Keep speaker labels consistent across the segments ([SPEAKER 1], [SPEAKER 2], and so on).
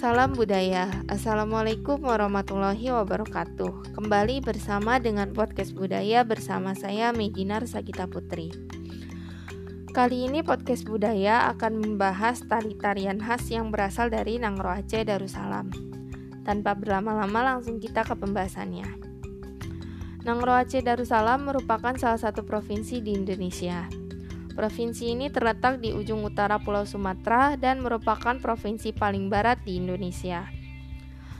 [SPEAKER 1] Salam budaya. Assalamualaikum warahmatullahi wabarakatuh. Kembali bersama dengan podcast budaya bersama saya Meginar Sagita Putri. Kali ini podcast budaya akan membahas tari-tarian khas yang berasal dari Nangro Aceh Darussalam. Tanpa berlama-lama langsung kita ke pembahasannya. Nangro Aceh Darussalam merupakan salah satu provinsi di Indonesia. Provinsi ini terletak di ujung utara Pulau Sumatera dan merupakan provinsi paling barat di Indonesia.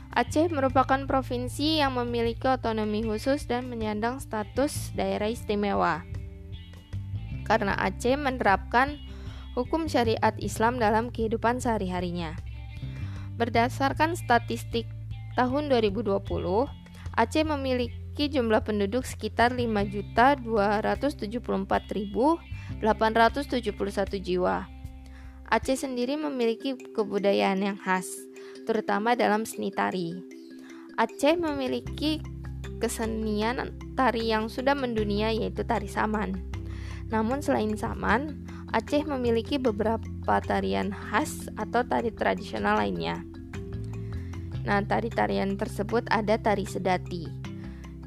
[SPEAKER 1] Aceh merupakan provinsi yang memiliki otonomi khusus dan menyandang status daerah istimewa. Karena Aceh menerapkan hukum syariat Islam dalam kehidupan sehari-harinya. Berdasarkan statistik tahun 2020, Aceh memiliki jumlah penduduk sekitar 5.274.000 871 jiwa. Aceh sendiri memiliki kebudayaan yang khas, terutama dalam seni tari. Aceh memiliki kesenian tari yang sudah mendunia yaitu tari saman. Namun selain saman, Aceh memiliki beberapa tarian khas atau tari tradisional lainnya. Nah, tari-tarian tersebut ada tari sedati.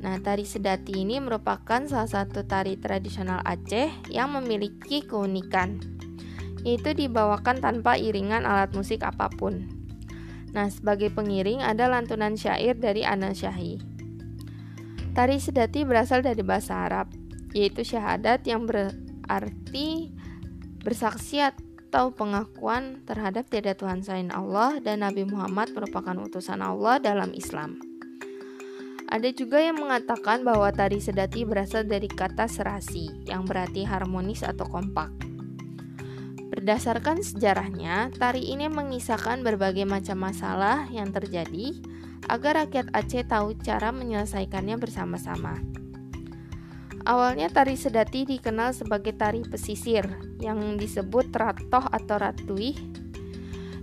[SPEAKER 1] Nah, tari sedati ini merupakan salah satu tari tradisional Aceh yang memiliki keunikan, yaitu dibawakan tanpa iringan alat musik apa pun. Nah, sebagai pengiring ada lantunan syair dari Ana Syahi. Tari sedati berasal dari bahasa Arab, yaitu syahadat yang berarti bersaksi atau pengakuan terhadap tiada Tuhan selain Allah dan Nabi Muhammad merupakan utusan Allah dalam Islam. Ada juga yang mengatakan bahwa tari sedati berasal dari kata serasi, yang berarti harmonis atau kompak. Berdasarkan sejarahnya, tari ini mengisahkan berbagai macam masalah yang terjadi agar rakyat Aceh tahu cara menyelesaikannya bersama-sama. Awalnya tari sedati dikenal sebagai tari pesisir yang disebut ratoh atau ratuih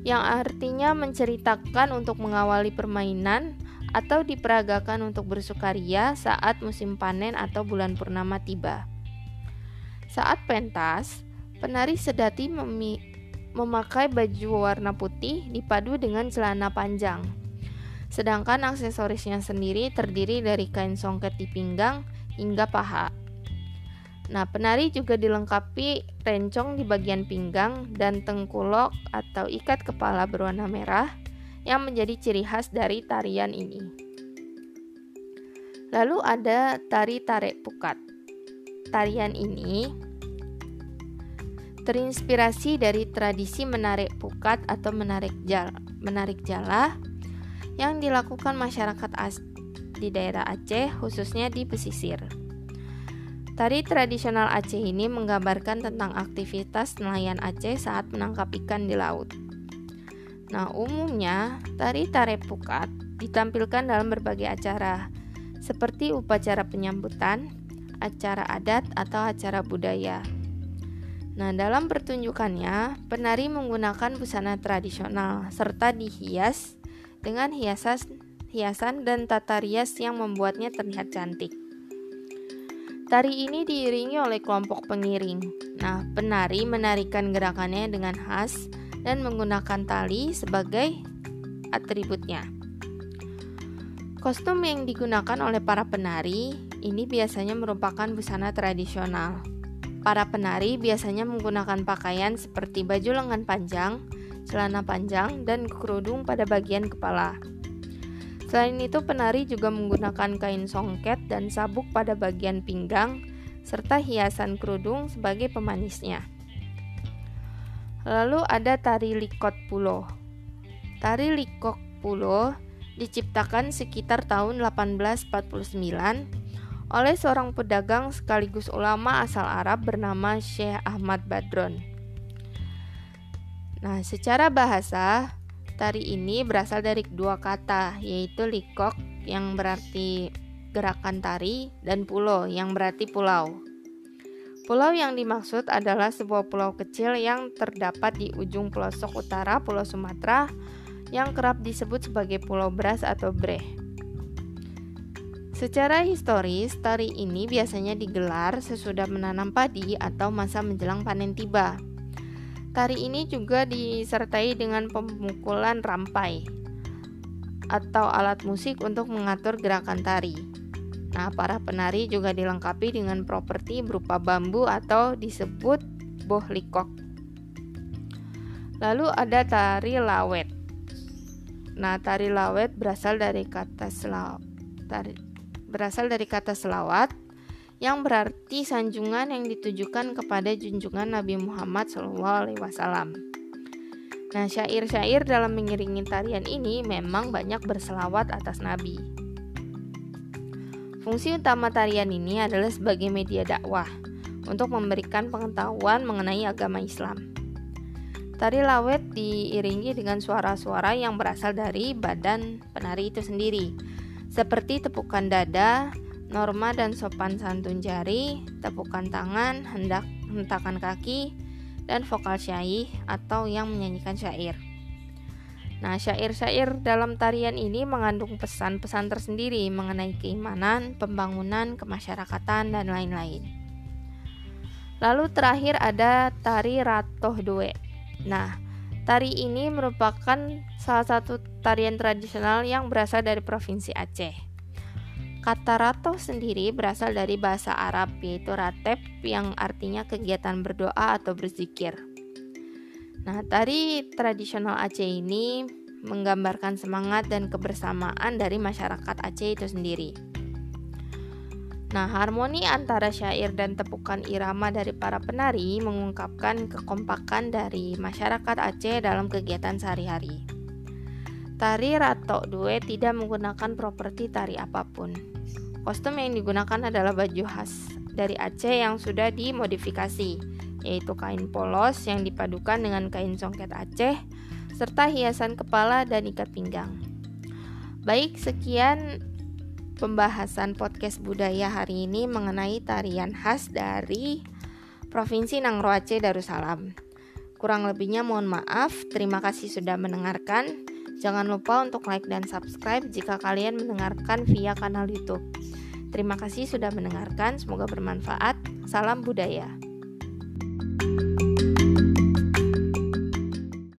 [SPEAKER 1] yang artinya menceritakan untuk mengawali permainan atau diperagakan untuk bersukaria saat musim panen atau bulan purnama tiba. Saat pentas, penari sedati memakai baju warna putih dipadu dengan celana panjang. Sedangkan aksesorisnya sendiri terdiri dari kain songket di pinggang hingga paha. Nah, penari juga dilengkapi rencong di bagian pinggang dan tengkulok atau ikat kepala berwarna merah yang menjadi ciri khas dari tarian ini. Lalu ada tari tarik pukat. Tarian ini terinspirasi dari tradisi menarik pukat atau menarik jala, menarik jala yang dilakukan masyarakat as di daerah Aceh khususnya di pesisir. Tari tradisional Aceh ini menggambarkan tentang aktivitas nelayan Aceh saat menangkap ikan di laut. Nah, umumnya tari tarik pukat ditampilkan dalam berbagai acara, seperti upacara penyambutan, acara adat, atau acara budaya. Nah, dalam pertunjukannya, penari menggunakan busana tradisional serta dihias dengan hiasan, hiasan dan tata rias yang membuatnya terlihat cantik. Tari ini diiringi oleh kelompok pengiring. Nah, penari menarikan gerakannya dengan khas dan menggunakan tali sebagai atributnya. Kostum yang digunakan oleh para penari ini biasanya merupakan busana tradisional. Para penari biasanya menggunakan pakaian seperti baju lengan panjang, celana panjang, dan kerudung pada bagian kepala. Selain itu, penari juga menggunakan kain songket dan sabuk pada bagian pinggang, serta hiasan kerudung sebagai pemanisnya. Lalu ada tari likot pulo. Tari likot pulo diciptakan sekitar tahun 1849 oleh seorang pedagang sekaligus ulama asal Arab bernama Syekh Ahmad Badron. Nah, secara bahasa, tari ini berasal dari dua kata, yaitu likok yang berarti gerakan tari dan pulo yang berarti pulau. Pulau yang dimaksud adalah sebuah pulau kecil yang terdapat di ujung pelosok utara Pulau Sumatera yang kerap disebut sebagai Pulau Beras atau Breh. Secara historis, tari ini biasanya digelar sesudah menanam padi atau masa menjelang panen tiba. Tari ini juga disertai dengan pemukulan rampai. atau alat musik untuk mengatur gerakan tari. Nah, para penari juga dilengkapi dengan properti berupa bambu atau disebut boh likok. Lalu ada tari lawet. Nah, tari lawet berasal dari kata selawat. Tari, berasal dari kata selawat yang berarti sanjungan yang ditujukan kepada junjungan Nabi Muhammad SAW. Nah, syair-syair dalam mengiringi tarian ini memang banyak berselawat atas Nabi. Fungsi utama tarian ini adalah sebagai media dakwah untuk memberikan pengetahuan mengenai agama Islam. Tari lawet diiringi dengan suara-suara yang berasal dari badan penari itu sendiri, seperti tepukan dada, norma dan sopan santun jari, tepukan tangan, hendak hentakan kaki, dan vokal syaih atau yang menyanyikan syair. Nah, syair-syair dalam tarian ini mengandung pesan-pesan tersendiri mengenai keimanan, pembangunan, kemasyarakatan, dan lain-lain. Lalu terakhir ada tari Ratoh Due. Nah, tari ini merupakan salah satu tarian tradisional yang berasal dari Provinsi Aceh. Kata rato sendiri berasal dari bahasa Arab yaitu ratep yang artinya kegiatan berdoa atau berzikir. Nah, tari tradisional Aceh ini menggambarkan semangat dan kebersamaan dari masyarakat Aceh itu sendiri. Nah, harmoni antara syair dan tepukan irama dari para penari mengungkapkan kekompakan dari masyarakat Aceh dalam kegiatan sehari-hari. Tari Ratok Due tidak menggunakan properti tari apa pun. Kostum yang digunakan adalah baju khas dari Aceh yang sudah dimodifikasi, yaitu kain polos yang dipadukan dengan kain songket Aceh, serta hiasan kepala dan ikat pinggang. Baik, sekian pembahasan podcast budaya hari ini mengenai tarian khas dari Provinsi Nangro Aceh Darussalam. Kurang lebihnya mohon maaf, terima kasih sudah mendengarkan. Jangan lupa untuk like dan subscribe jika kalian mendengarkan via kanal YouTube. Terima kasih sudah mendengarkan, semoga bermanfaat. Salam budaya.